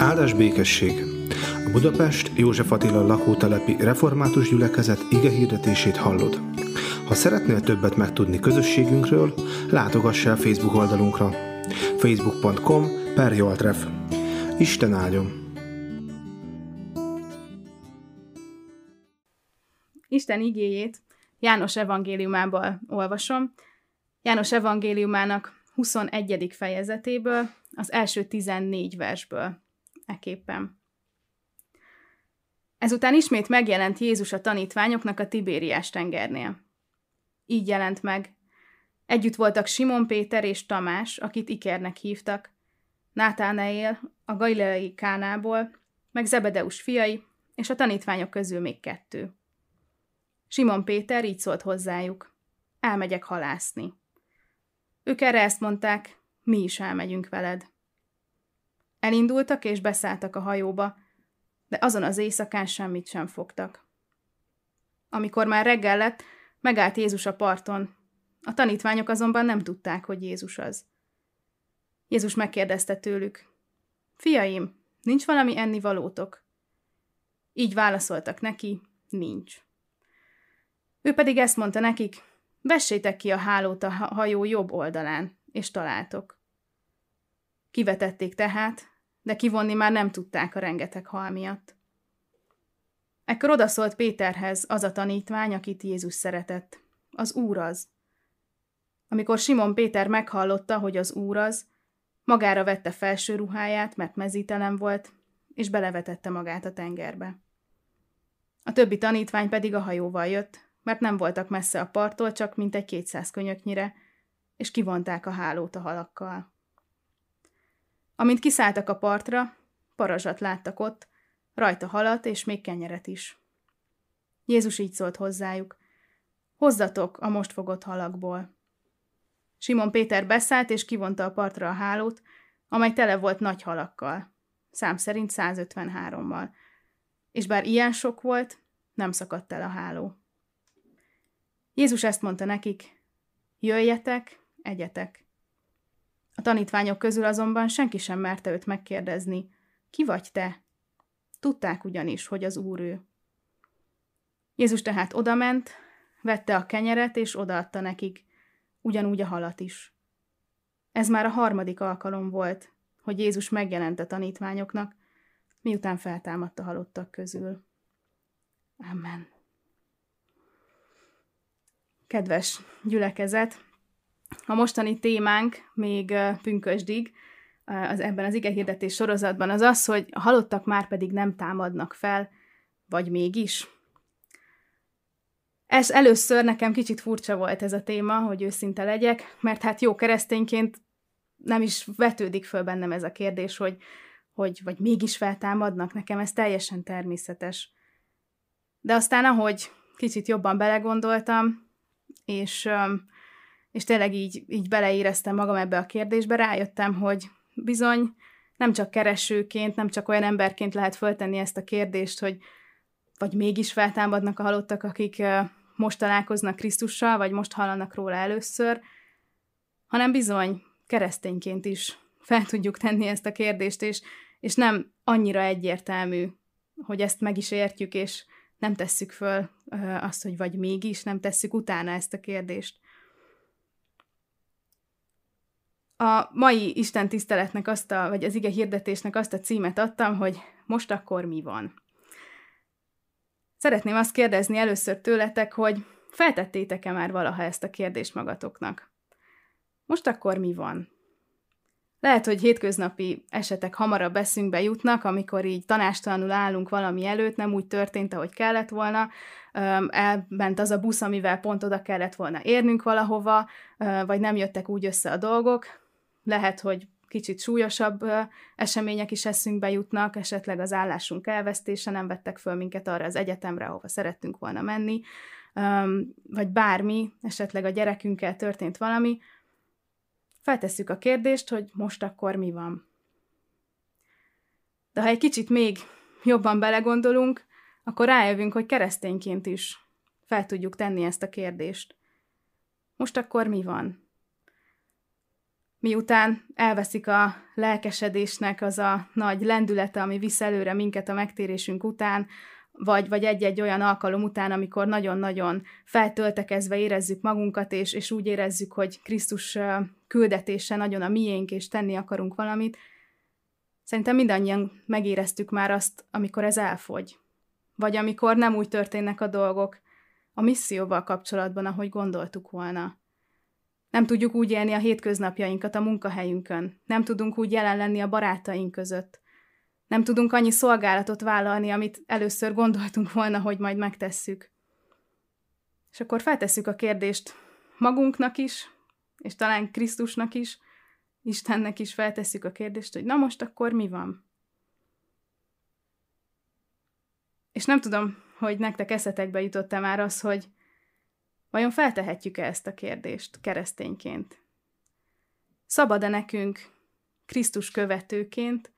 Áldás békesség! A Budapest József Attila lakótelepi református gyülekezet ige hirdetését hallod. Ha szeretnél többet megtudni közösségünkről, látogass el Facebook oldalunkra facebook.com per Joltref. Isten áldjon! Isten igéjét János evangéliumából olvasom. János evangéliumának 21. fejezetéből, az első 14 versből eképpen. Ezután ismét megjelent Jézus a tanítványoknak a Tibériás tengernél. Így jelent meg. Együtt voltak Simon Péter és Tamás, akit Ikernek hívtak, Nátánaél, a galileai Kánából, meg Zebedeus fiai, és a tanítványok közül még kettő. Simon Péter így szólt hozzájuk. Elmegyek halászni. Ők erre ezt mondták, mi is elmegyünk veled. Elindultak és beszálltak a hajóba, de azon az éjszakán semmit sem fogtak. Amikor már reggel lett, megállt Jézus a parton. A tanítványok azonban nem tudták, hogy Jézus az. Jézus megkérdezte tőlük, Fiaim, nincs valami ennivalótok? Így válaszoltak neki, nincs. Ő pedig ezt mondta nekik, vessétek ki a hálót a hajó jobb oldalán, és találtok. Kivetették tehát, de kivonni már nem tudták a rengeteg hal miatt. Ekkor odaszólt Péterhez az a tanítvány, akit Jézus szeretett. Az Úr az. Amikor Simon Péter meghallotta, hogy az Úr az, magára vette felső ruháját, mert mezítelen volt, és belevetette magát a tengerbe. A többi tanítvány pedig a hajóval jött, mert nem voltak messze a parttól, csak mintegy kétszáz könyöknyire, és kivonták a hálót a halakkal. Amint kiszálltak a partra, parazsat láttak ott, rajta halat és még kenyeret is. Jézus így szólt hozzájuk, hozzatok a most fogott halakból. Simon Péter beszállt és kivonta a partra a hálót, amely tele volt nagy halakkal, szám szerint 153-mal, és bár ilyen sok volt, nem szakadt el a háló. Jézus ezt mondta nekik, jöjjetek, egyetek. A tanítványok közül azonban senki sem merte őt megkérdezni, ki vagy te? Tudták ugyanis, hogy az Úr ő. Jézus tehát odament, vette a kenyeret és odaadta nekik, ugyanúgy a halat is. Ez már a harmadik alkalom volt, hogy Jézus megjelent a tanítványoknak, miután feltámadt a halottak közül. Amen. Kedves gyülekezet, a mostani témánk még pünkösdig, az ebben az igehirdetés sorozatban az az, hogy a halottak már pedig nem támadnak fel, vagy mégis. Ez először nekem kicsit furcsa volt ez a téma, hogy őszinte legyek, mert hát jó keresztényként nem is vetődik föl bennem ez a kérdés, hogy, hogy vagy mégis feltámadnak, nekem ez teljesen természetes. De aztán, ahogy kicsit jobban belegondoltam, és és tényleg így, így beleéreztem magam ebbe a kérdésbe, rájöttem, hogy bizony nem csak keresőként, nem csak olyan emberként lehet föltenni ezt a kérdést, hogy vagy mégis feltámadnak a halottak, akik most találkoznak Krisztussal, vagy most hallanak róla először, hanem bizony keresztényként is fel tudjuk tenni ezt a kérdést, és, és nem annyira egyértelmű, hogy ezt meg is értjük, és nem tesszük föl azt, hogy vagy mégis, nem tesszük utána ezt a kérdést. A mai Isten tiszteletnek azt a, vagy az ige hirdetésnek azt a címet adtam, hogy most akkor mi van. Szeretném azt kérdezni először tőletek, hogy feltettétek-e már valaha ezt a kérdést magatoknak? Most akkor mi van? Lehet, hogy hétköznapi esetek hamarabb eszünkbe jutnak, amikor így tanástalanul állunk valami előtt, nem úgy történt, ahogy kellett volna, elment az a busz, amivel pont oda kellett volna érnünk valahova, vagy nem jöttek úgy össze a dolgok, lehet, hogy kicsit súlyosabb események is eszünkbe jutnak, esetleg az állásunk elvesztése, nem vettek föl minket arra az egyetemre, ahova szerettünk volna menni, vagy bármi, esetleg a gyerekünkkel történt valami, feltesszük a kérdést, hogy most akkor mi van. De ha egy kicsit még jobban belegondolunk, akkor rájövünk, hogy keresztényként is fel tudjuk tenni ezt a kérdést. Most akkor mi van? Miután elveszik a lelkesedésnek az a nagy lendülete, ami visz előre minket a megtérésünk után, vagy, vagy egy-egy olyan alkalom után, amikor nagyon-nagyon feltöltekezve érezzük magunkat, és, és úgy érezzük, hogy Krisztus küldetése nagyon a miénk, és tenni akarunk valamit. Szerintem mindannyian megéreztük már azt, amikor ez elfogy. Vagy amikor nem úgy történnek a dolgok a misszióval kapcsolatban, ahogy gondoltuk volna. Nem tudjuk úgy élni a hétköznapjainkat a munkahelyünkön. Nem tudunk úgy jelen lenni a barátaink között. Nem tudunk annyi szolgálatot vállalni, amit először gondoltunk volna, hogy majd megtesszük. És akkor feltesszük a kérdést magunknak is, és talán Krisztusnak is, Istennek is feltesszük a kérdést, hogy na most akkor mi van? És nem tudom, hogy nektek eszetekbe jutott-e már az, hogy vajon feltehetjük-e ezt a kérdést keresztényként? Szabad-e nekünk Krisztus követőként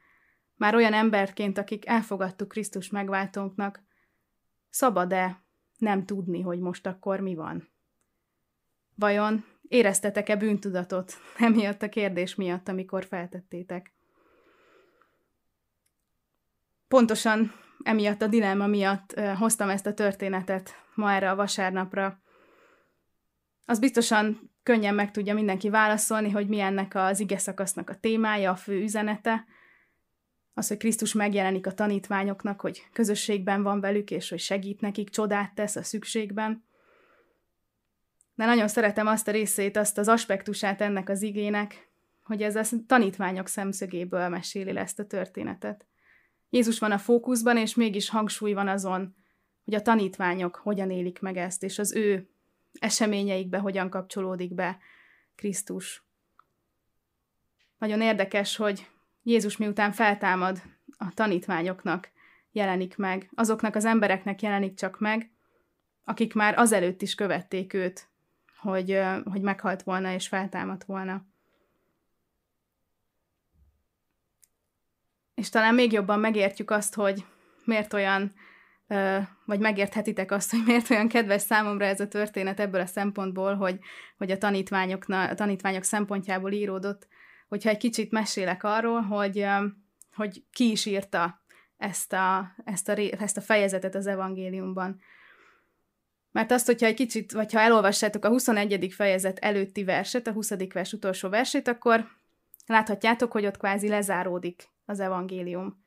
már olyan emberként, akik elfogadtuk Krisztus megváltónknak, szabad-e nem tudni, hogy most akkor mi van? Vajon éreztetek-e bűntudatot emiatt a kérdés miatt, amikor feltettétek? Pontosan emiatt a dilemma miatt hoztam ezt a történetet ma erre a vasárnapra. Az biztosan könnyen meg tudja mindenki válaszolni, hogy mi ennek az ige szakasznak a témája, a fő üzenete, az, hogy Krisztus megjelenik a tanítványoknak, hogy közösségben van velük, és hogy segít nekik, csodát tesz a szükségben. De nagyon szeretem azt a részét, azt az aspektusát ennek az igének, hogy ez a tanítványok szemszögéből meséli le ezt a történetet. Jézus van a fókuszban, és mégis hangsúly van azon, hogy a tanítványok hogyan élik meg ezt, és az ő eseményeikbe hogyan kapcsolódik be Krisztus. Nagyon érdekes, hogy Jézus miután feltámad, a tanítványoknak jelenik meg, azoknak az embereknek jelenik csak meg, akik már azelőtt is követték őt, hogy, hogy meghalt volna és feltámadt volna. És talán még jobban megértjük azt, hogy miért olyan, vagy megérthetitek azt, hogy miért olyan kedves számomra ez a történet ebből a szempontból, hogy, hogy a, tanítványokna, a tanítványok szempontjából íródott, hogyha egy kicsit mesélek arról, hogy, hogy ki is írta ezt a, ezt, a, ezt a fejezetet az evangéliumban. Mert azt, hogyha egy kicsit, vagy ha elolvassátok a 21. fejezet előtti verset, a 20. vers utolsó versét, akkor láthatjátok, hogy ott kvázi lezáródik az evangélium.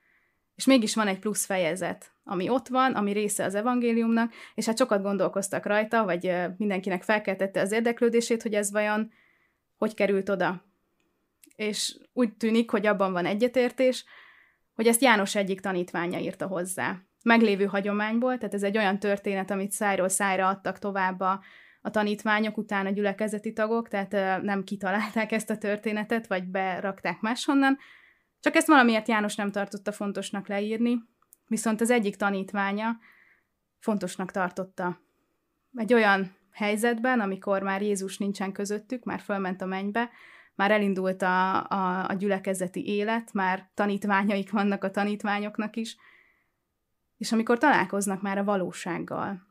És mégis van egy plusz fejezet, ami ott van, ami része az evangéliumnak, és hát sokat gondolkoztak rajta, vagy mindenkinek felkeltette az érdeklődését, hogy ez vajon hogy került oda és úgy tűnik, hogy abban van egyetértés, hogy ezt János egyik tanítványa írta hozzá. Meglévő hagyományból, tehát ez egy olyan történet, amit szájról szájra adtak tovább a, a tanítványok, a gyülekezeti tagok, tehát nem kitalálták ezt a történetet, vagy berakták máshonnan, csak ezt valamiért János nem tartotta fontosnak leírni, viszont az egyik tanítványa fontosnak tartotta. Egy olyan helyzetben, amikor már Jézus nincsen közöttük, már fölment a mennybe, már elindult a, a, a gyülekezeti élet, már tanítványaik vannak a tanítványoknak is, és amikor találkoznak már a valósággal.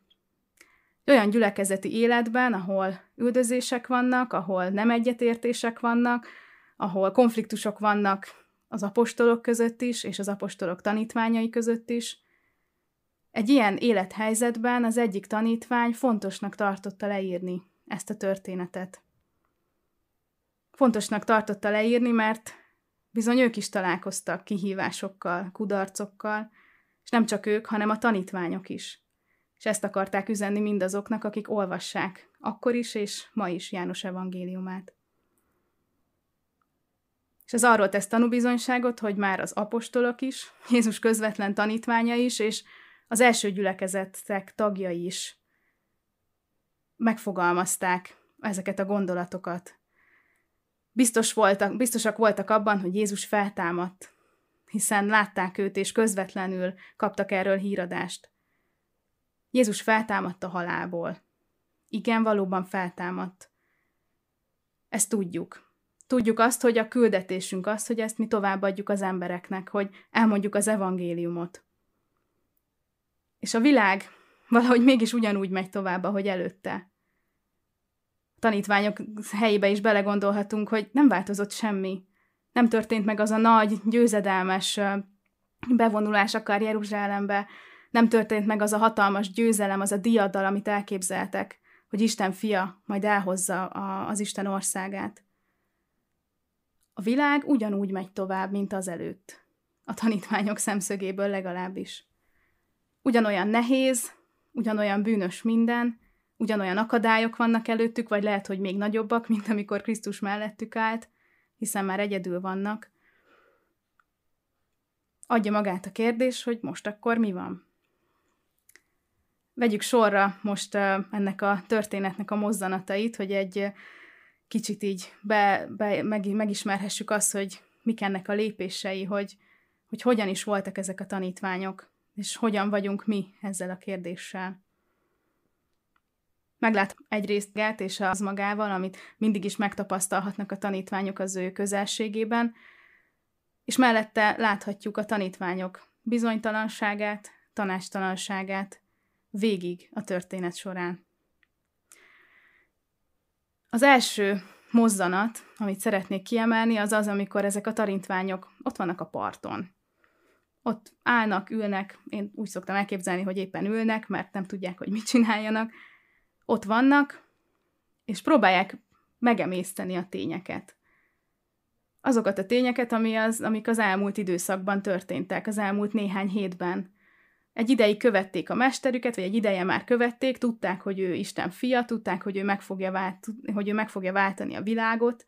Olyan gyülekezeti életben, ahol üldözések vannak, ahol nem egyetértések vannak, ahol konfliktusok vannak az apostolok között is, és az apostolok tanítványai között is, egy ilyen élethelyzetben az egyik tanítvány fontosnak tartotta leírni ezt a történetet fontosnak tartotta leírni, mert bizony ők is találkoztak kihívásokkal, kudarcokkal, és nem csak ők, hanem a tanítványok is. És ezt akarták üzenni mindazoknak, akik olvassák, akkor is és ma is János evangéliumát. És ez arról tesz tanúbizonyságot, hogy már az apostolok is, Jézus közvetlen tanítványa is, és az első gyülekezetek tagjai is megfogalmazták ezeket a gondolatokat, biztos voltak, biztosak voltak abban, hogy Jézus feltámadt, hiszen látták őt, és közvetlenül kaptak erről híradást. Jézus feltámadt a halálból. Igen, valóban feltámadt. Ezt tudjuk. Tudjuk azt, hogy a küldetésünk az, hogy ezt mi továbbadjuk az embereknek, hogy elmondjuk az evangéliumot. És a világ valahogy mégis ugyanúgy megy tovább, ahogy előtte tanítványok helyébe is belegondolhatunk, hogy nem változott semmi. Nem történt meg az a nagy, győzedelmes bevonulás akár Jeruzsálembe, nem történt meg az a hatalmas győzelem, az a diadal, amit elképzeltek, hogy Isten fia majd elhozza a, az Isten országát. A világ ugyanúgy megy tovább, mint az előtt. A tanítványok szemszögéből legalábbis. Ugyanolyan nehéz, ugyanolyan bűnös minden, ugyanolyan akadályok vannak előttük, vagy lehet, hogy még nagyobbak, mint amikor Krisztus mellettük állt, hiszen már egyedül vannak. Adja magát a kérdés, hogy most akkor mi van? Vegyük sorra most ennek a történetnek a mozzanatait, hogy egy kicsit így be, be, meg, megismerhessük azt, hogy mik ennek a lépései, hogy, hogy hogyan is voltak ezek a tanítványok, és hogyan vagyunk mi ezzel a kérdéssel. Meglát egyrészt Gát és az magával, amit mindig is megtapasztalhatnak a tanítványok az ő közelségében, és mellette láthatjuk a tanítványok bizonytalanságát, tanástalanságát végig a történet során. Az első mozzanat, amit szeretnék kiemelni, az az, amikor ezek a tanítványok ott vannak a parton. Ott állnak, ülnek, én úgy szoktam elképzelni, hogy éppen ülnek, mert nem tudják, hogy mit csináljanak. Ott vannak, és próbálják megemészteni a tényeket. Azokat a tényeket, ami az, amik az elmúlt időszakban történtek, az elmúlt néhány hétben. Egy ideig követték a mesterüket, vagy egy ideje már követték, tudták, hogy ő Isten fia, tudták, hogy ő meg fogja, vált, hogy ő meg fogja váltani a világot,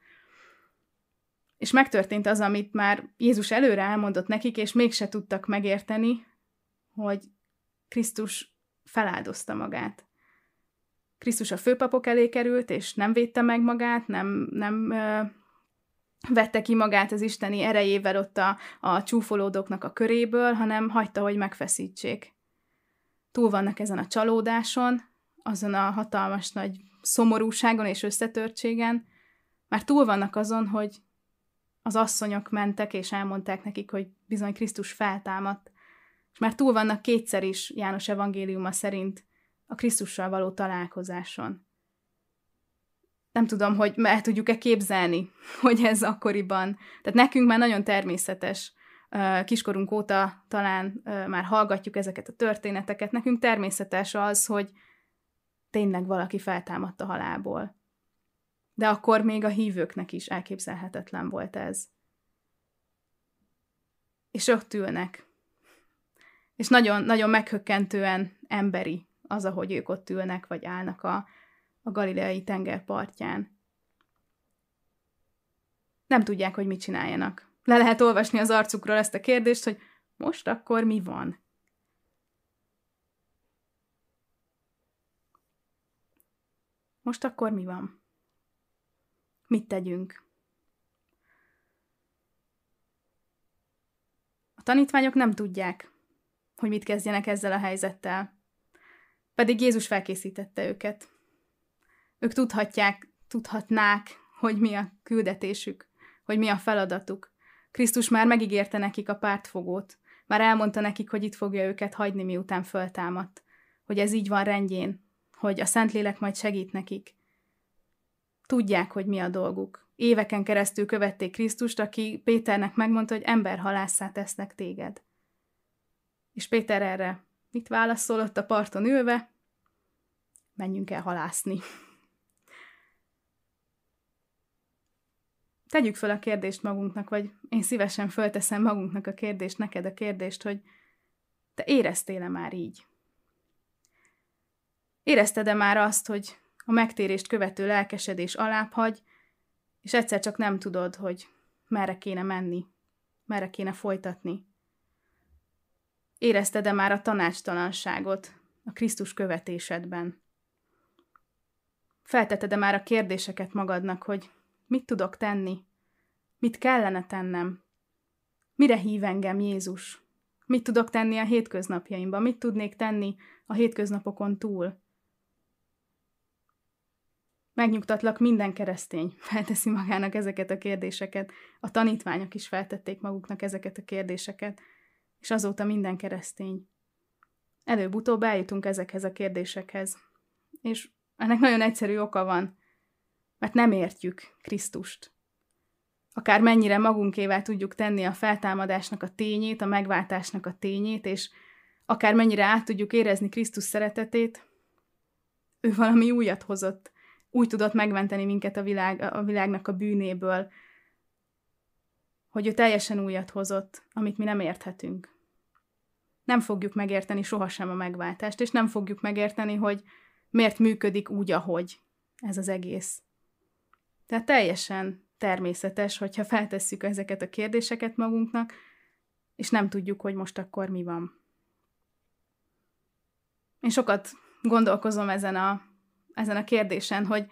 és megtörtént az, amit már Jézus előre elmondott nekik, és mégse tudtak megérteni, hogy Krisztus feláldozta magát. Krisztus a főpapok elé került, és nem védte meg magát, nem, nem vette ki magát az isteni erejével ott a, a csúfolódóknak a köréből, hanem hagyta, hogy megfeszítsék. Túl vannak ezen a csalódáson, azon a hatalmas nagy szomorúságon és összetörtségen, már túl vannak azon, hogy az asszonyok mentek, és elmondták nekik, hogy bizony Krisztus feltámadt, és már túl vannak kétszer is János evangéliuma szerint a Krisztussal való találkozáson nem tudom, hogy el tudjuk-e képzelni, hogy ez akkoriban. Tehát nekünk már nagyon természetes, kiskorunk óta talán már hallgatjuk ezeket a történeteket, nekünk természetes az, hogy tényleg valaki feltámadt a halálból. De akkor még a hívőknek is elképzelhetetlen volt ez. És ott ülnek. És nagyon, nagyon meghökkentően emberi az, ahogy ők ott ülnek, vagy állnak a, a galileai tenger partján. Nem tudják, hogy mit csináljanak. Le lehet olvasni az arcukról ezt a kérdést, hogy most akkor mi van? Most akkor mi van? Mit tegyünk? A tanítványok nem tudják, hogy mit kezdjenek ezzel a helyzettel. Pedig Jézus felkészítette őket. Ők tudhatják, tudhatnák, hogy mi a küldetésük, hogy mi a feladatuk. Krisztus már megígérte nekik a pártfogót, már elmondta nekik, hogy itt fogja őket hagyni, miután föltámadt, hogy ez így van rendjén, hogy a Szentlélek majd segít nekik. Tudják, hogy mi a dolguk. Éveken keresztül követték Krisztust, aki Péternek megmondta, hogy emberhalásszá tesznek téged. És Péter erre mit válaszolott a parton ülve? Menjünk el halászni. Tegyük fel a kérdést magunknak, vagy én szívesen fölteszem magunknak a kérdést, neked a kérdést, hogy te éreztél-e már így? Érezted-e már azt, hogy a megtérést követő lelkesedés alábbhagy, és egyszer csak nem tudod, hogy merre kéne menni, merre kéne folytatni? Érezted-e már a tanácstalanságot a Krisztus követésedben? Felteted-e már a kérdéseket magadnak, hogy Mit tudok tenni? Mit kellene tennem? Mire hív engem Jézus? Mit tudok tenni a hétköznapjaimban? Mit tudnék tenni a hétköznapokon túl? Megnyugtatlak, minden keresztény felteszi magának ezeket a kérdéseket. A tanítványok is feltették maguknak ezeket a kérdéseket, és azóta minden keresztény. Előbb-utóbb eljutunk ezekhez a kérdésekhez. És ennek nagyon egyszerű oka van. Mert nem értjük Krisztust. Akár mennyire magunkével tudjuk tenni a feltámadásnak a tényét, a megváltásnak a tényét, és akár mennyire át tudjuk érezni Krisztus szeretetét, ő valami újat hozott, úgy tudott megmenteni minket a, világ, a világnak a bűnéből, hogy ő teljesen újat hozott, amit mi nem érthetünk. Nem fogjuk megérteni sohasem a megváltást, és nem fogjuk megérteni, hogy miért működik úgy, ahogy ez az egész. Tehát teljesen természetes, hogyha feltesszük ezeket a kérdéseket magunknak, és nem tudjuk, hogy most akkor mi van. Én sokat gondolkozom ezen a, ezen a kérdésen, hogy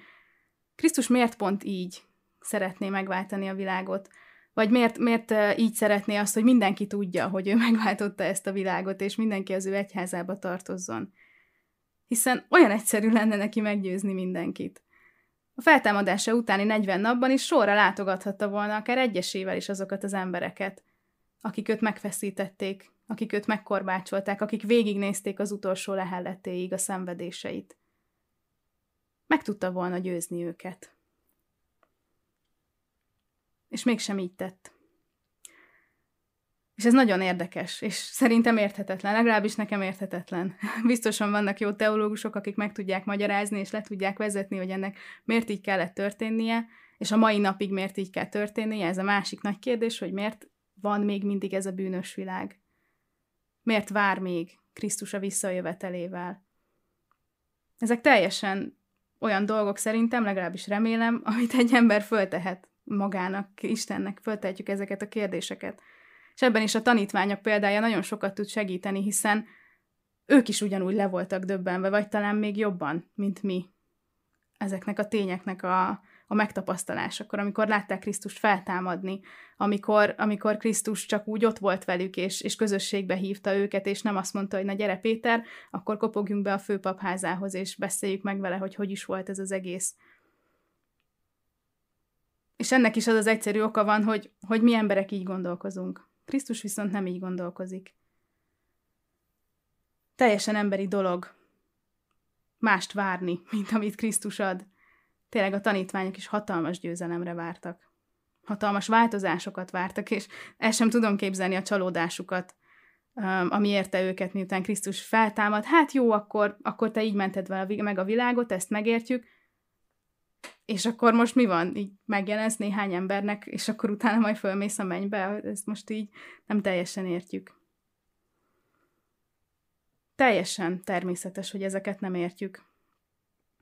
Krisztus miért pont így szeretné megváltani a világot, vagy miért, miért így szeretné azt, hogy mindenki tudja, hogy ő megváltotta ezt a világot, és mindenki az ő egyházába tartozzon. Hiszen olyan egyszerű lenne neki meggyőzni mindenkit. A feltámadása utáni 40 napban is sorra látogathatta volna akár egyesével is azokat az embereket, akik őt megfeszítették, akik őt megkorbácsolták, akik végignézték az utolsó lehelletéig a szenvedéseit. Meg tudta volna győzni őket. És mégsem így tett. És ez nagyon érdekes, és szerintem érthetetlen, legalábbis nekem érthetetlen. Biztosan vannak jó teológusok, akik meg tudják magyarázni, és le tudják vezetni, hogy ennek miért így kellett történnie, és a mai napig miért így kell történnie, ez a másik nagy kérdés, hogy miért van még mindig ez a bűnös világ. Miért vár még Krisztus a visszajövetelével? Ezek teljesen olyan dolgok szerintem, legalábbis remélem, amit egy ember föltehet magának, Istennek, föltehetjük ezeket a kérdéseket. És ebben is a tanítványok példája nagyon sokat tud segíteni, hiszen ők is ugyanúgy le voltak döbbenve, vagy talán még jobban, mint mi ezeknek a tényeknek a, a megtapasztalásakor, amikor látták Krisztust feltámadni, amikor, amikor Krisztus csak úgy ott volt velük, és, és közösségbe hívta őket, és nem azt mondta, hogy na gyere Péter, akkor kopogjunk be a főpapházához, és beszéljük meg vele, hogy hogy is volt ez az egész. És ennek is az az egyszerű oka van, hogy, hogy mi emberek így gondolkozunk. Krisztus viszont nem így gondolkozik. Teljesen emberi dolog mást várni, mint amit Krisztus ad. Tényleg a tanítványok is hatalmas győzelemre vártak. Hatalmas változásokat vártak, és el sem tudom képzelni a csalódásukat, ami érte őket, miután Krisztus feltámad. Hát jó, akkor, akkor te így mented meg a világot, ezt megértjük, és akkor most mi van? Így megjelensz néhány embernek, és akkor utána majd fölmész a mennybe? Ezt most így nem teljesen értjük. Teljesen természetes, hogy ezeket nem értjük.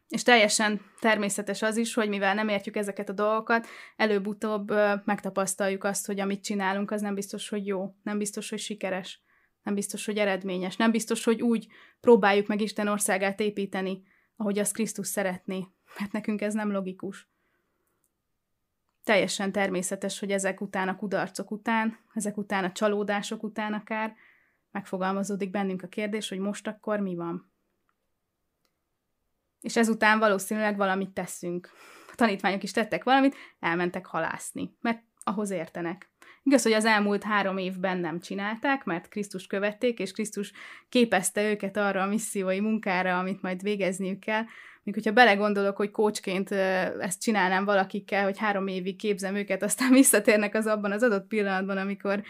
És teljesen természetes az is, hogy mivel nem értjük ezeket a dolgokat, előbb-utóbb megtapasztaljuk azt, hogy amit csinálunk, az nem biztos, hogy jó, nem biztos, hogy sikeres, nem biztos, hogy eredményes, nem biztos, hogy úgy próbáljuk meg Isten országát építeni, ahogy azt Krisztus szeretné, mert nekünk ez nem logikus. Teljesen természetes, hogy ezek után a kudarcok után, ezek után a csalódások után akár megfogalmazódik bennünk a kérdés, hogy most akkor mi van. És ezután valószínűleg valamit teszünk. A tanítványok is tettek valamit, elmentek halászni, mert ahhoz értenek. Igaz, hogy az elmúlt három évben nem csinálták, mert Krisztus követték, és Krisztus képezte őket arra a missziói munkára, amit majd végezniük kell, még hogyha belegondolok, hogy kócsként ezt csinálnám valakikkel, hogy három évig képzem őket, aztán visszatérnek az abban az adott pillanatban, amikor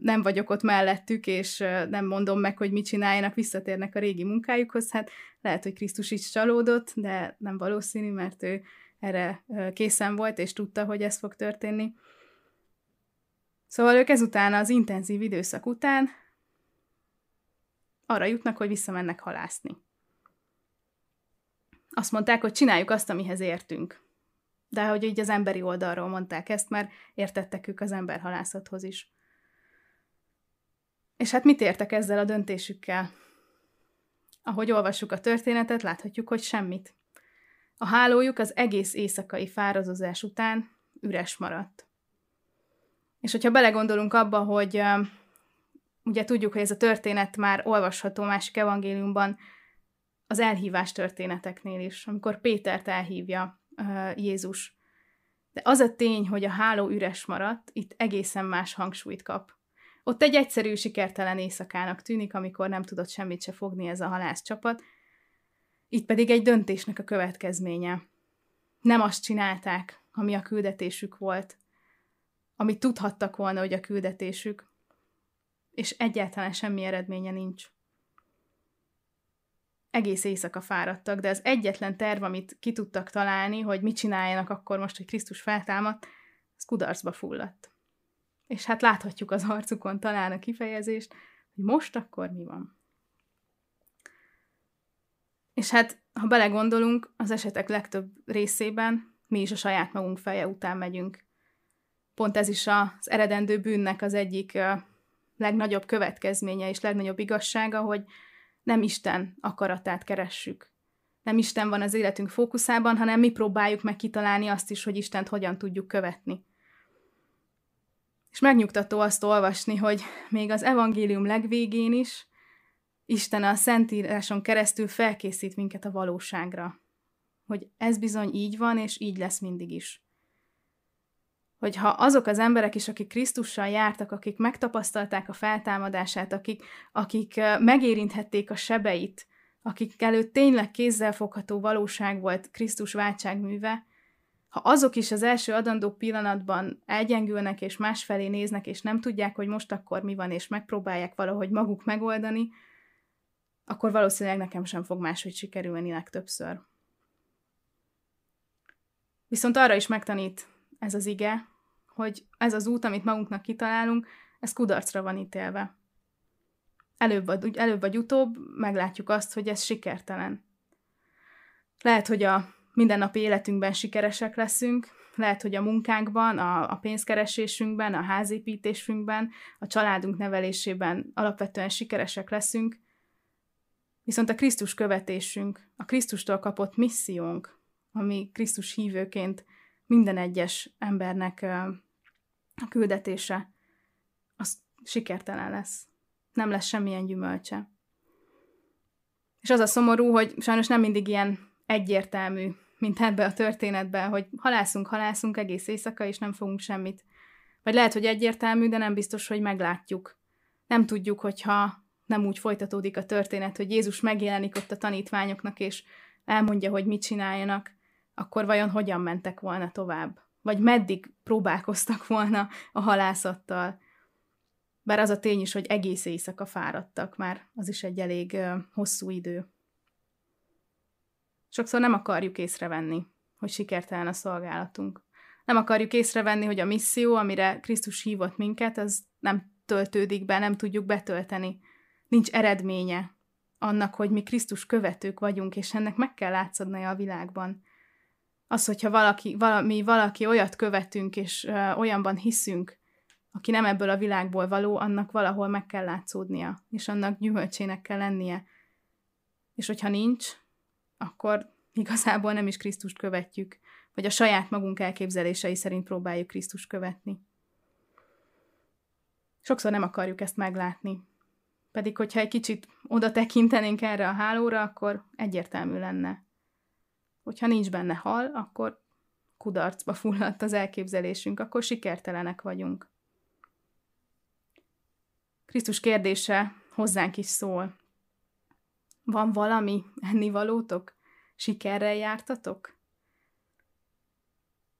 nem vagyok ott mellettük, és nem mondom meg, hogy mit csináljanak, visszatérnek a régi munkájukhoz, hát lehet, hogy Krisztus is csalódott, de nem valószínű, mert ő erre készen volt, és tudta, hogy ez fog történni. Szóval ők ezután, az intenzív időszak után arra jutnak, hogy visszamennek halászni. Azt mondták, hogy csináljuk azt, amihez értünk. De hogy így az emberi oldalról mondták ezt, mert értettek ők az emberhalászathoz is. És hát mit értek ezzel a döntésükkel? Ahogy olvassuk a történetet, láthatjuk, hogy semmit. A hálójuk az egész éjszakai fárazozás után üres maradt. És hogyha belegondolunk abba, hogy ugye tudjuk, hogy ez a történet már olvasható másik evangéliumban, az elhívás történeteknél is, amikor Pétert elhívja Jézus. De az a tény, hogy a háló üres maradt, itt egészen más hangsúlyt kap. Ott egy egyszerű, sikertelen éjszakának tűnik, amikor nem tudott semmit se fogni ez a halászcsapat, itt pedig egy döntésnek a következménye. nem azt csinálták, ami a küldetésük volt, amit tudhattak volna, hogy a küldetésük, és egyáltalán semmi eredménye nincs. Egész éjszaka fáradtak, de az egyetlen terv, amit ki tudtak találni, hogy mit csináljanak akkor most, hogy Krisztus feltámadt, az kudarcba fulladt. És hát láthatjuk az arcukon talán a kifejezést, hogy most akkor mi van. És hát, ha belegondolunk, az esetek legtöbb részében mi is a saját magunk feje után megyünk. Pont ez is az eredendő bűnnek az egyik legnagyobb következménye és legnagyobb igazsága, hogy nem Isten akaratát keressük. Nem Isten van az életünk fókuszában, hanem mi próbáljuk meg kitalálni azt is, hogy Istent hogyan tudjuk követni. És megnyugtató azt olvasni, hogy még az evangélium legvégén is Isten a Szentíráson keresztül felkészít minket a valóságra. Hogy ez bizony így van, és így lesz mindig is. Hogyha azok az emberek is, akik Krisztussal jártak, akik megtapasztalták a feltámadását, akik, akik megérinthették a sebeit, akik előtt tényleg kézzelfogható valóság volt Krisztus váltságműve, ha azok is az első adandó pillanatban elgyengülnek és másfelé néznek, és nem tudják, hogy most akkor mi van, és megpróbálják valahogy maguk megoldani, akkor valószínűleg nekem sem fog máshogy sikerülni legtöbbször. Viszont arra is megtanít ez az ige, hogy ez az út, amit magunknak kitalálunk, ez kudarcra van ítélve. Előbb vagy, előbb vagy utóbb meglátjuk azt, hogy ez sikertelen. Lehet, hogy a mindennapi életünkben sikeresek leszünk, lehet, hogy a munkánkban, a, a pénzkeresésünkben, a házépítésünkben, a családunk nevelésében alapvetően sikeresek leszünk, viszont a Krisztus követésünk, a Krisztustól kapott missziónk, ami Krisztus hívőként minden egyes embernek a küldetése, az sikertelen lesz. Nem lesz semmilyen gyümölcse. És az a szomorú, hogy sajnos nem mindig ilyen egyértelmű mint ebbe a történetben, hogy halászunk, halászunk egész éjszaka, és nem fogunk semmit. Vagy lehet, hogy egyértelmű, de nem biztos, hogy meglátjuk. Nem tudjuk, hogyha nem úgy folytatódik a történet, hogy Jézus megjelenik ott a tanítványoknak, és elmondja, hogy mit csináljanak, akkor vajon hogyan mentek volna tovább? Vagy meddig próbálkoztak volna a halászattal? Bár az a tény is, hogy egész éjszaka fáradtak, már az is egy elég hosszú idő. Sokszor nem akarjuk észrevenni, hogy sikertelen a szolgálatunk. Nem akarjuk észrevenni, hogy a misszió, amire Krisztus hívott minket, az nem töltődik be, nem tudjuk betölteni. Nincs eredménye annak, hogy mi Krisztus követők vagyunk, és ennek meg kell látszódnia a világban. Az, hogyha valaki, valami, valaki olyat követünk, és olyanban hiszünk, aki nem ebből a világból való, annak valahol meg kell látszódnia, és annak gyümölcsének kell lennie. És hogyha nincs, akkor igazából nem is Krisztust követjük, vagy a saját magunk elképzelései szerint próbáljuk Krisztust követni. Sokszor nem akarjuk ezt meglátni. Pedig, hogyha egy kicsit oda tekintenénk erre a hálóra, akkor egyértelmű lenne. Hogyha nincs benne hal, akkor kudarcba fulladt az elképzelésünk, akkor sikertelenek vagyunk. Krisztus kérdése hozzánk is szól. Van valami ennivalótok? Sikerrel jártatok?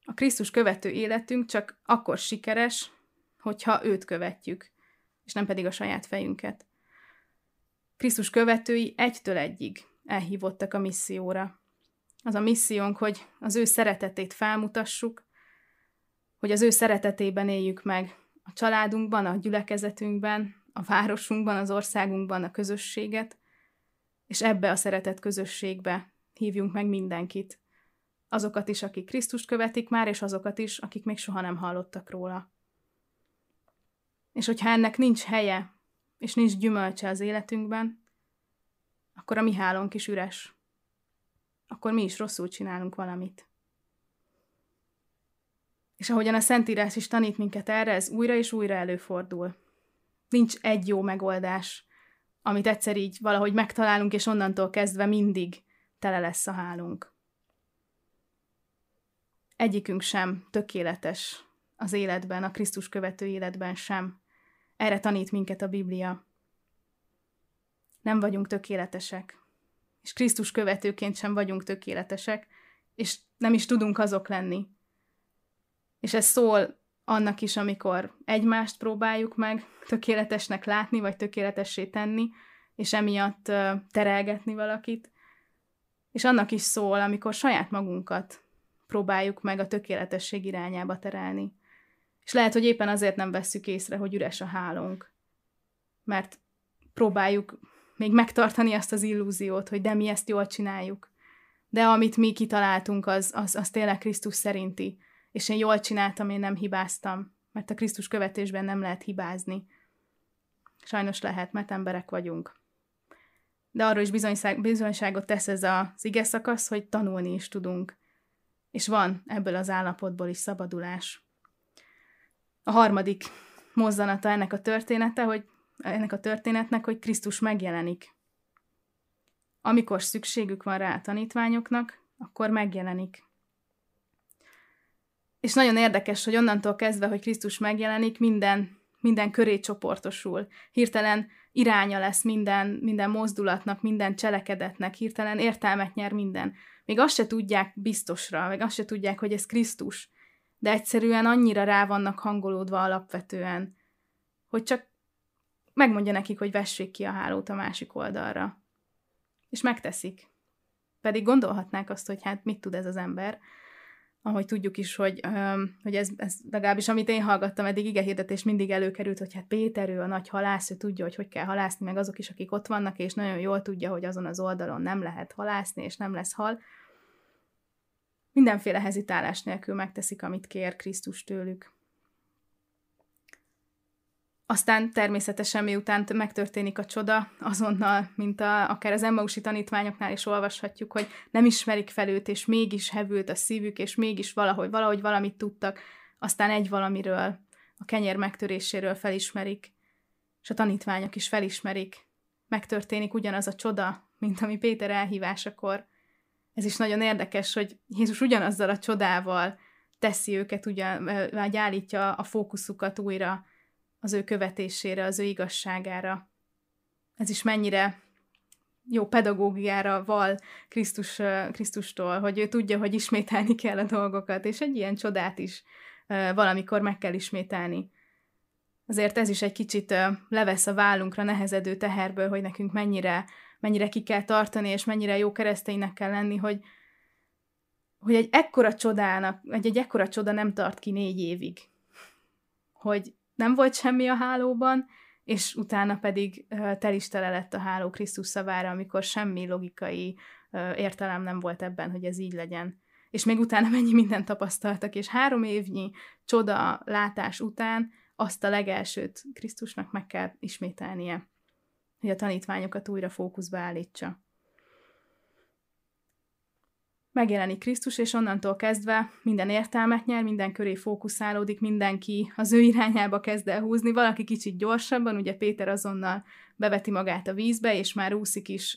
A Krisztus követő életünk csak akkor sikeres, hogyha őt követjük, és nem pedig a saját fejünket. Krisztus követői egytől egyig elhívottak a misszióra. Az a missziónk, hogy az ő szeretetét felmutassuk, hogy az ő szeretetében éljük meg a családunkban, a gyülekezetünkben, a városunkban, az országunkban a közösséget, és ebbe a szeretet közösségbe hívjunk meg mindenkit. Azokat is, akik Krisztust követik már, és azokat is, akik még soha nem hallottak róla. És hogyha ennek nincs helye, és nincs gyümölcse az életünkben, akkor a mi hálónk is üres. Akkor mi is rosszul csinálunk valamit. És ahogyan a Szentírás is tanít minket erre, ez újra és újra előfordul. Nincs egy jó megoldás, amit egyszer így valahogy megtalálunk, és onnantól kezdve mindig tele lesz a hálunk. Egyikünk sem tökéletes az életben, a Krisztus követő életben sem. Erre tanít minket a Biblia. Nem vagyunk tökéletesek, és Krisztus követőként sem vagyunk tökéletesek, és nem is tudunk azok lenni. És ez szól annak is, amikor egymást próbáljuk meg tökéletesnek látni, vagy tökéletessé tenni, és emiatt terelgetni valakit. És annak is szól, amikor saját magunkat próbáljuk meg a tökéletesség irányába terelni. És lehet, hogy éppen azért nem vesszük észre, hogy üres a hálónk. Mert próbáljuk még megtartani azt az illúziót, hogy de mi ezt jól csináljuk. De amit mi kitaláltunk, az, az, az tényleg Krisztus szerinti. És én jól csináltam, én nem hibáztam. Mert a Krisztus követésben nem lehet hibázni. Sajnos lehet, mert emberek vagyunk. De arról is bizonyságot tesz ez az ige szakasz, hogy tanulni is tudunk. És van ebből az állapotból is szabadulás. A harmadik mozzanata ennek a története, hogy ennek a történetnek, hogy Krisztus megjelenik. Amikor szükségük van rá a tanítványoknak, akkor megjelenik. És nagyon érdekes, hogy onnantól kezdve, hogy Krisztus megjelenik, minden, minden köré csoportosul. Hirtelen iránya lesz minden, minden mozdulatnak, minden cselekedetnek, hirtelen értelmet nyer minden. Még azt se tudják biztosra, meg azt se tudják, hogy ez Krisztus, de egyszerűen annyira rá vannak hangolódva alapvetően, hogy csak megmondja nekik, hogy vessék ki a hálót a másik oldalra. És megteszik. Pedig gondolhatnák azt, hogy hát mit tud ez az ember, ahogy tudjuk is, hogy, hogy ez, ez legalábbis amit én hallgattam eddig igehirdetés mindig előkerült, hogy hát Péter, ő a nagy halász, ő tudja, hogy hogy kell halászni, meg azok is, akik ott vannak, és nagyon jól tudja, hogy azon az oldalon nem lehet halászni, és nem lesz hal. Mindenféle hezitálás nélkül megteszik, amit kér Krisztus tőlük. Aztán természetesen miután megtörténik a csoda, azonnal, mint a, akár az Emmausi tanítványoknál is olvashatjuk, hogy nem ismerik fel őt, és mégis hevült a szívük, és mégis valahogy, valahogy valamit tudtak, aztán egy valamiről, a kenyér megtöréséről felismerik, és a tanítványok is felismerik. Megtörténik ugyanaz a csoda, mint ami Péter elhívásakor. Ez is nagyon érdekes, hogy Jézus ugyanazzal a csodával teszi őket, ugyan, vagy állítja a fókuszukat újra az ő követésére, az ő igazságára. Ez is mennyire jó pedagógiára val Krisztus, Krisztustól, hogy ő tudja, hogy ismételni kell a dolgokat, és egy ilyen csodát is valamikor meg kell ismételni. Azért ez is egy kicsit levesz a vállunkra nehezedő teherből, hogy nekünk mennyire, mennyire ki kell tartani, és mennyire jó kereszténynek kell lenni, hogy, hogy egy ekkora csodának, egy, egy ekkora csoda nem tart ki négy évig. Hogy nem volt semmi a hálóban, és utána pedig tel is tele lett a háló Krisztus szavára, amikor semmi logikai értelem nem volt ebben, hogy ez így legyen. És még utána mennyi mindent tapasztaltak, és három évnyi csoda látás után azt a legelsőt Krisztusnak meg kell ismételnie, hogy a tanítványokat újra fókuszba állítsa megjelenik Krisztus, és onnantól kezdve minden értelmet nyer, minden köré fókuszálódik, mindenki az ő irányába kezd el húzni, valaki kicsit gyorsabban, ugye Péter azonnal beveti magát a vízbe, és már úszik is,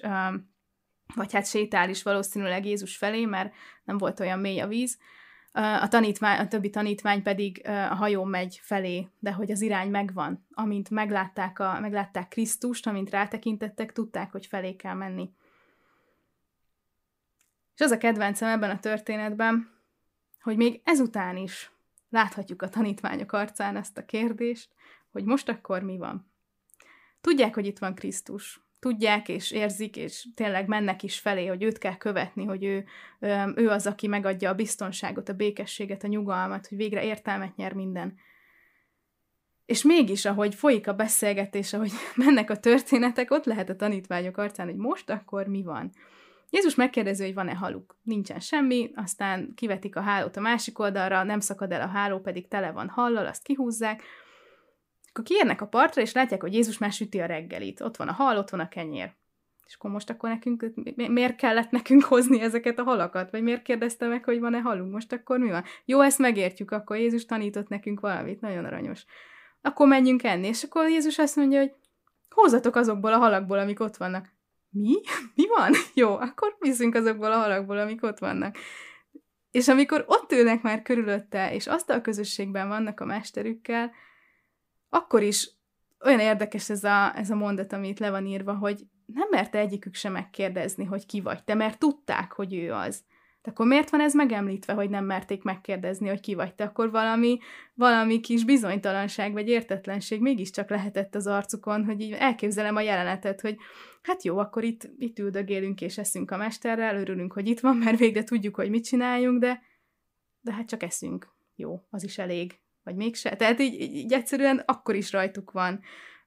vagy hát sétál is valószínűleg Jézus felé, mert nem volt olyan mély a víz. A, tanítvány, a többi tanítvány pedig a hajó megy felé, de hogy az irány megvan. Amint meglátták, a, meglátták Krisztust, amint rátekintettek, tudták, hogy felé kell menni. És az a kedvencem ebben a történetben, hogy még ezután is láthatjuk a tanítványok arcán ezt a kérdést, hogy most akkor mi van. Tudják, hogy itt van Krisztus. Tudják és érzik, és tényleg mennek is felé, hogy őt kell követni, hogy ő, ő az, aki megadja a biztonságot, a békességet, a nyugalmat, hogy végre értelmet nyer minden. És mégis, ahogy folyik a beszélgetés, ahogy mennek a történetek, ott lehet a tanítványok arcán, hogy most akkor mi van. Jézus megkérdezi, hogy van-e haluk. Nincsen semmi, aztán kivetik a hálót a másik oldalra, nem szakad el a háló, pedig tele van hallal, azt kihúzzák. Akkor kiérnek a partra, és látják, hogy Jézus már süti a reggelit. Ott van a hal, ott van a kenyér. És akkor most akkor nekünk, miért kellett nekünk hozni ezeket a halakat? Vagy miért kérdezte meg, hogy van-e halunk? Most akkor mi van? Jó, ezt megértjük, akkor Jézus tanított nekünk valamit, nagyon aranyos. Akkor menjünk enni, és akkor Jézus azt mondja, hogy hozzatok azokból a halakból, amik ott vannak mi? Mi van? Jó, akkor viszünk azokból a halakból, amik ott vannak. És amikor ott ülnek már körülötte, és azt a közösségben vannak a mesterükkel, akkor is olyan érdekes ez a, ez a mondat, amit le van írva, hogy nem merte egyikük sem megkérdezni, hogy ki vagy te, mert tudták, hogy ő az. De akkor miért van ez megemlítve, hogy nem merték megkérdezni, hogy ki vagy te? Akkor valami, valami kis bizonytalanság vagy értetlenség mégiscsak lehetett az arcukon, hogy így elképzelem a jelenetet, hogy hát jó, akkor itt, itt üldögélünk és eszünk a mesterrel, örülünk, hogy itt van, mert végre tudjuk, hogy mit csináljunk, de, de hát csak eszünk. Jó, az is elég. Vagy mégse. Tehát így, így, egyszerűen akkor is rajtuk van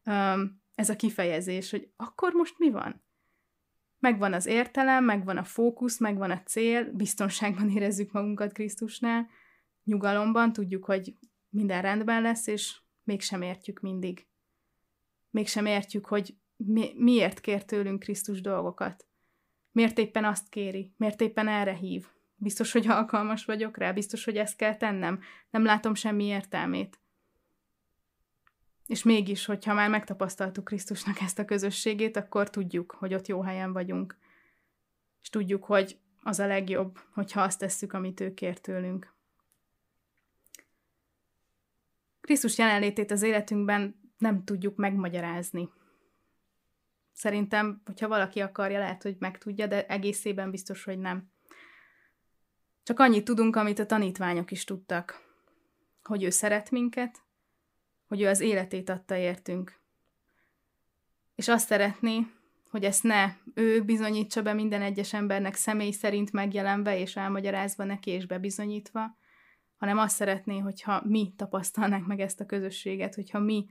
um, ez a kifejezés, hogy akkor most mi van? Megvan az értelem, megvan a fókusz, megvan a cél, biztonságban érezzük magunkat Krisztusnál, nyugalomban, tudjuk, hogy minden rendben lesz, és mégsem értjük mindig. Mégsem értjük, hogy mi, miért kér tőlünk Krisztus dolgokat. Miért éppen azt kéri, miért éppen erre hív. Biztos, hogy alkalmas vagyok rá, biztos, hogy ezt kell tennem. Nem látom semmi értelmét. És mégis, hogyha már megtapasztaltuk Krisztusnak ezt a közösségét, akkor tudjuk, hogy ott jó helyen vagyunk. És tudjuk, hogy az a legjobb, hogyha azt tesszük, amit ő kér tőlünk. Krisztus jelenlétét az életünkben nem tudjuk megmagyarázni. Szerintem, hogyha valaki akarja, lehet, hogy megtudja, de egészében biztos, hogy nem. Csak annyit tudunk, amit a tanítványok is tudtak. Hogy ő szeret minket, hogy ő az életét adta értünk. És azt szeretné, hogy ezt ne ő bizonyítsa be minden egyes embernek személy szerint megjelenve és elmagyarázva neki és bebizonyítva, hanem azt szeretné, hogyha mi tapasztalnánk meg ezt a közösséget, hogyha mi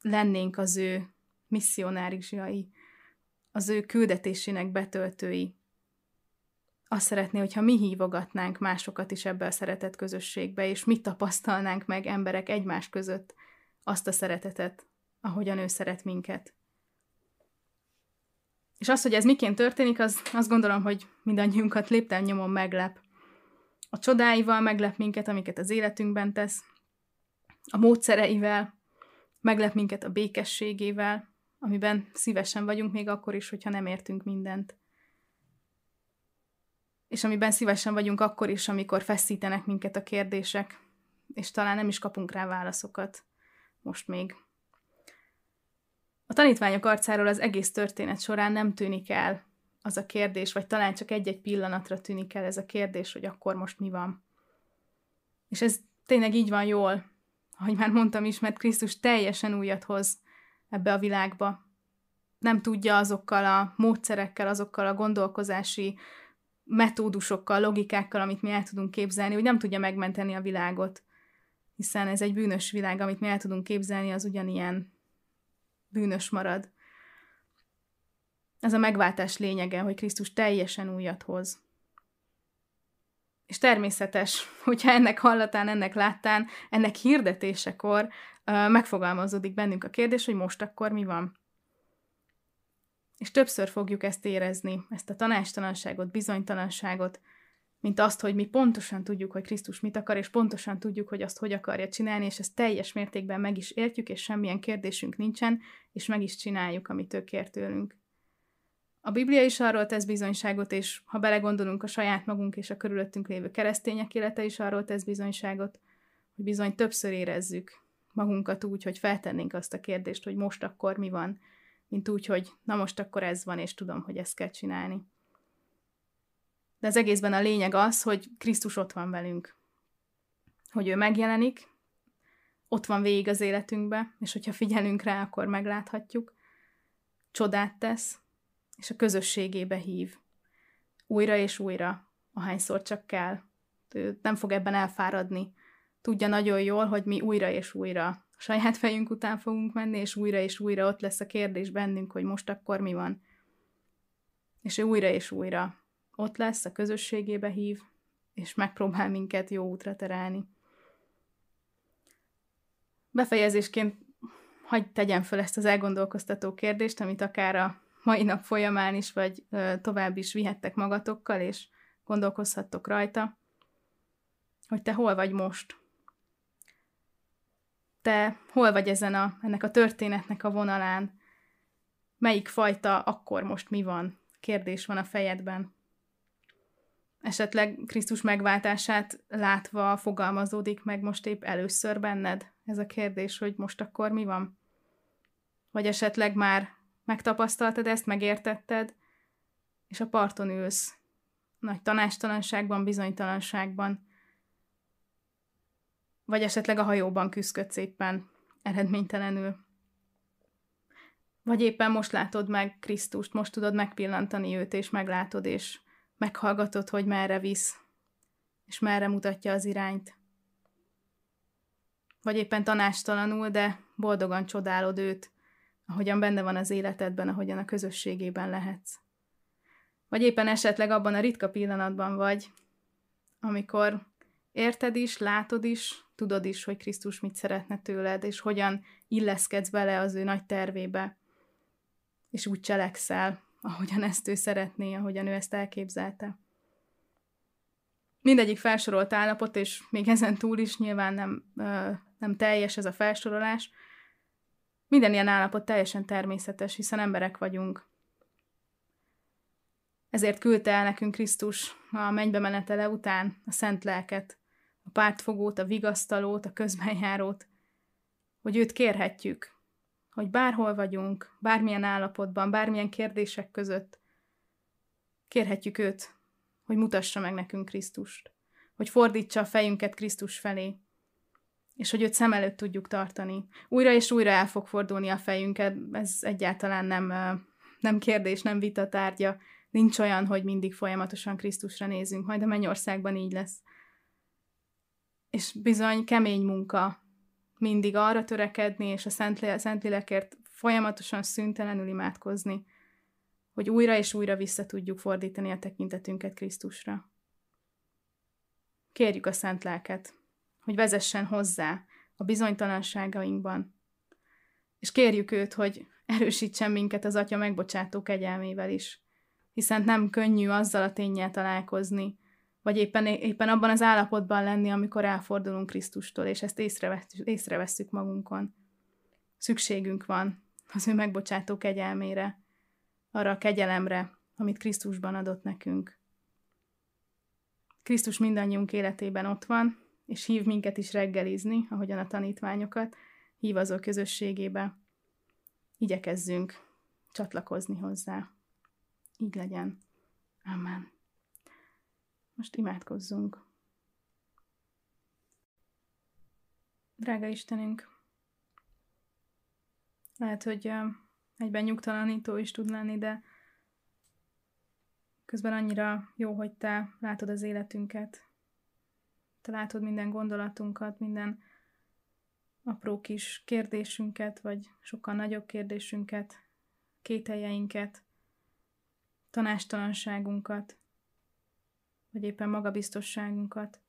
lennénk az ő misszionárisai, az ő küldetésének betöltői. Azt szeretné, hogyha mi hívogatnánk másokat is ebbe a szeretett közösségbe, és mi tapasztalnánk meg emberek egymás között, azt a szeretetet, ahogyan ő szeret minket. És az, hogy ez miként történik, az azt gondolom, hogy mindannyiunkat lépten nyomon meglep. A csodáival meglep minket, amiket az életünkben tesz, a módszereivel, meglep minket a békességével, amiben szívesen vagyunk még akkor is, hogyha nem értünk mindent. És amiben szívesen vagyunk akkor is, amikor feszítenek minket a kérdések, és talán nem is kapunk rá válaszokat most még. A tanítványok arcáról az egész történet során nem tűnik el az a kérdés, vagy talán csak egy-egy pillanatra tűnik el ez a kérdés, hogy akkor most mi van. És ez tényleg így van jól, ahogy már mondtam is, mert Krisztus teljesen újat hoz ebbe a világba. Nem tudja azokkal a módszerekkel, azokkal a gondolkozási metódusokkal, logikákkal, amit mi el tudunk képzelni, hogy nem tudja megmenteni a világot hiszen ez egy bűnös világ, amit mi el tudunk képzelni, az ugyanilyen bűnös marad. Ez a megváltás lényege, hogy Krisztus teljesen újat hoz. És természetes, hogyha ennek hallatán, ennek láttán, ennek hirdetésekor megfogalmazódik bennünk a kérdés, hogy most akkor mi van. És többször fogjuk ezt érezni, ezt a tanástalanságot, bizonytalanságot, mint azt, hogy mi pontosan tudjuk, hogy Krisztus mit akar, és pontosan tudjuk, hogy azt hogy akarja csinálni, és ezt teljes mértékben meg is értjük, és semmilyen kérdésünk nincsen, és meg is csináljuk, amit ő kér tőlünk. A Biblia is arról tesz bizonyságot, és ha belegondolunk a saját magunk és a körülöttünk lévő keresztények élete is arról tesz bizonyságot, hogy bizony többször érezzük magunkat úgy, hogy feltennénk azt a kérdést, hogy most akkor mi van, mint úgy, hogy na most akkor ez van, és tudom, hogy ezt kell csinálni. De az egészben a lényeg az, hogy Krisztus ott van velünk. Hogy ő megjelenik, ott van végig az életünkbe, és hogyha figyelünk rá, akkor megláthatjuk. Csodát tesz, és a közösségébe hív. Újra és újra, ahányszor csak kell. Ő nem fog ebben elfáradni. Tudja nagyon jól, hogy mi újra és újra a saját fejünk után fogunk menni, és újra és újra ott lesz a kérdés bennünk, hogy most akkor mi van. És ő újra és újra ott lesz, a közösségébe hív, és megpróbál minket jó útra terelni. Befejezésként hagyd tegyem fel ezt az elgondolkoztató kérdést, amit akár a mai nap folyamán is, vagy tovább is vihettek magatokkal, és gondolkozhattok rajta, hogy te hol vagy most. Te hol vagy ezen a, ennek a történetnek a vonalán? Melyik fajta akkor most mi van? Kérdés van a fejedben esetleg Krisztus megváltását látva fogalmazódik meg most épp először benned ez a kérdés, hogy most akkor mi van? Vagy esetleg már megtapasztaltad ezt, megértetted, és a parton ülsz, nagy tanástalanságban, bizonytalanságban, vagy esetleg a hajóban küzdködsz éppen eredménytelenül. Vagy éppen most látod meg Krisztust, most tudod megpillantani őt, és meglátod, és meghallgatod, hogy merre visz, és merre mutatja az irányt. Vagy éppen tanástalanul, de boldogan csodálod őt, ahogyan benne van az életedben, ahogyan a közösségében lehetsz. Vagy éppen esetleg abban a ritka pillanatban vagy, amikor érted is, látod is, tudod is, hogy Krisztus mit szeretne tőled, és hogyan illeszkedsz bele az ő nagy tervébe, és úgy cselekszel, ahogyan ezt ő szeretné, ahogyan ő ezt elképzelte. Mindegyik felsorolt állapot, és még ezen túl is nyilván nem, nem teljes ez a felsorolás, minden ilyen állapot teljesen természetes, hiszen emberek vagyunk. Ezért küldte el nekünk Krisztus a mennybe menetele után a szent lelket, a pártfogót, a vigasztalót, a közbenjárót, hogy őt kérhetjük, hogy bárhol vagyunk, bármilyen állapotban, bármilyen kérdések között, kérhetjük őt, hogy mutassa meg nekünk Krisztust, hogy fordítsa a fejünket Krisztus felé, és hogy őt szem előtt tudjuk tartani. Újra és újra el fog fordulni a fejünket, ez egyáltalán nem, nem kérdés, nem vita tárgya. Nincs olyan, hogy mindig folyamatosan Krisztusra nézünk, majd a mennyországban így lesz. És bizony kemény munka mindig arra törekedni, és a Szentlélekért folyamatosan szüntelenül imádkozni, hogy újra és újra vissza tudjuk fordítani a tekintetünket Krisztusra. Kérjük a Szent Lelket, hogy vezessen hozzá a bizonytalanságainkban. És kérjük őt, hogy erősítsen minket az Atya megbocsátó kegyelmével is, hiszen nem könnyű azzal a tényel találkozni, vagy éppen, éppen abban az állapotban lenni, amikor elfordulunk Krisztustól, és ezt észrevesszük, magunkon. Szükségünk van az ő megbocsátó kegyelmére, arra a kegyelemre, amit Krisztusban adott nekünk. Krisztus mindannyiunk életében ott van, és hív minket is reggelizni, ahogyan a tanítványokat, hív az ő közösségébe. Igyekezzünk csatlakozni hozzá. Így legyen. Amen. Most imádkozzunk. Drága Istenünk, lehet, hogy egyben nyugtalanító is tud lenni, de közben annyira jó, hogy Te látod az életünket, te látod minden gondolatunkat, minden apró kis kérdésünket, vagy sokkal nagyobb kérdésünket, kételjeinket, tanástalanságunkat, vagy éppen magabiztosságunkat.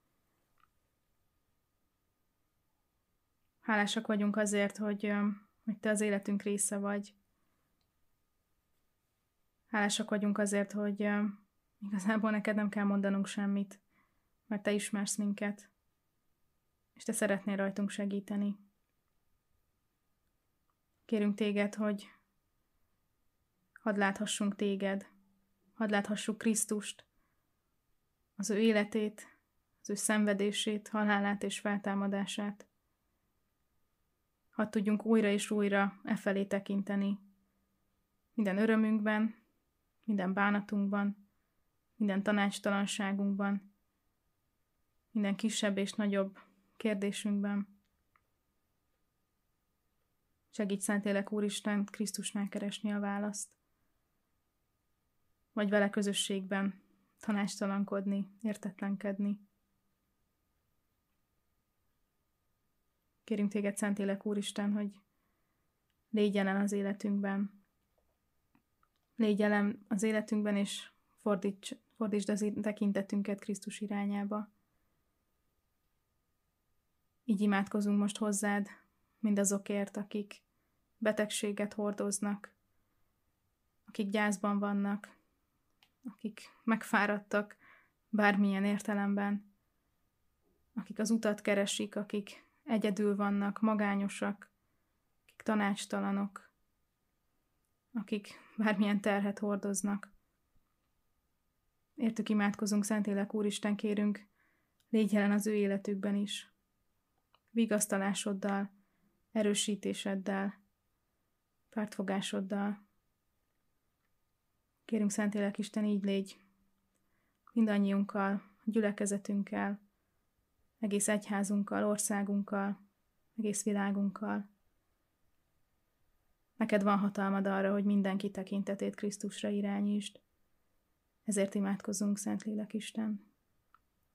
Hálásak vagyunk azért, hogy, hogy Te az életünk része vagy. Hálásak vagyunk azért, hogy igazából neked nem kell mondanunk semmit mert Te ismersz minket, és Te szeretnél rajtunk segíteni. Kérünk Téged, hogy hadd láthassunk Téged, hadd láthassuk Krisztust, az ő életét, az ő szenvedését, halálát és feltámadását. Hadd tudjunk újra és újra e felé tekinteni. Minden örömünkben, minden bánatunkban, minden tanácstalanságunkban, minden kisebb és nagyobb kérdésünkben. Segíts Szentélek Úristen Krisztusnál keresni a választ. Vagy vele közösségben tanástalankodni, értetlenkedni. Kérünk téged, Szentélek Úristen, hogy légy jelen az életünkben. Légy jelen az életünkben, és fordíts, fordítsd az tekintetünket Krisztus irányába. Így imádkozunk most hozzád, mindazokért, akik betegséget hordoznak, akik gyászban vannak, akik megfáradtak bármilyen értelemben, akik az utat keresik, akik egyedül vannak, magányosak, akik tanácstalanok, akik bármilyen terhet hordoznak. Értük imádkozunk, Szentélek Úristen, kérünk, légy jelen az ő életükben is vigasztalásoddal, erősítéseddel, pártfogásoddal. Kérünk Szentlélek Isten, így légy mindannyiunkkal, gyülekezetünkkel, egész egyházunkkal, országunkkal, egész világunkkal. Neked van hatalmad arra, hogy mindenki tekintetét Krisztusra irányítsd. Ezért imádkozunk, Szentlélek Isten.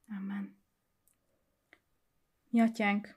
Amen. Mi atyánk,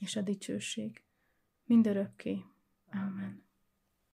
és a dicsőség, mindörökké. Amen.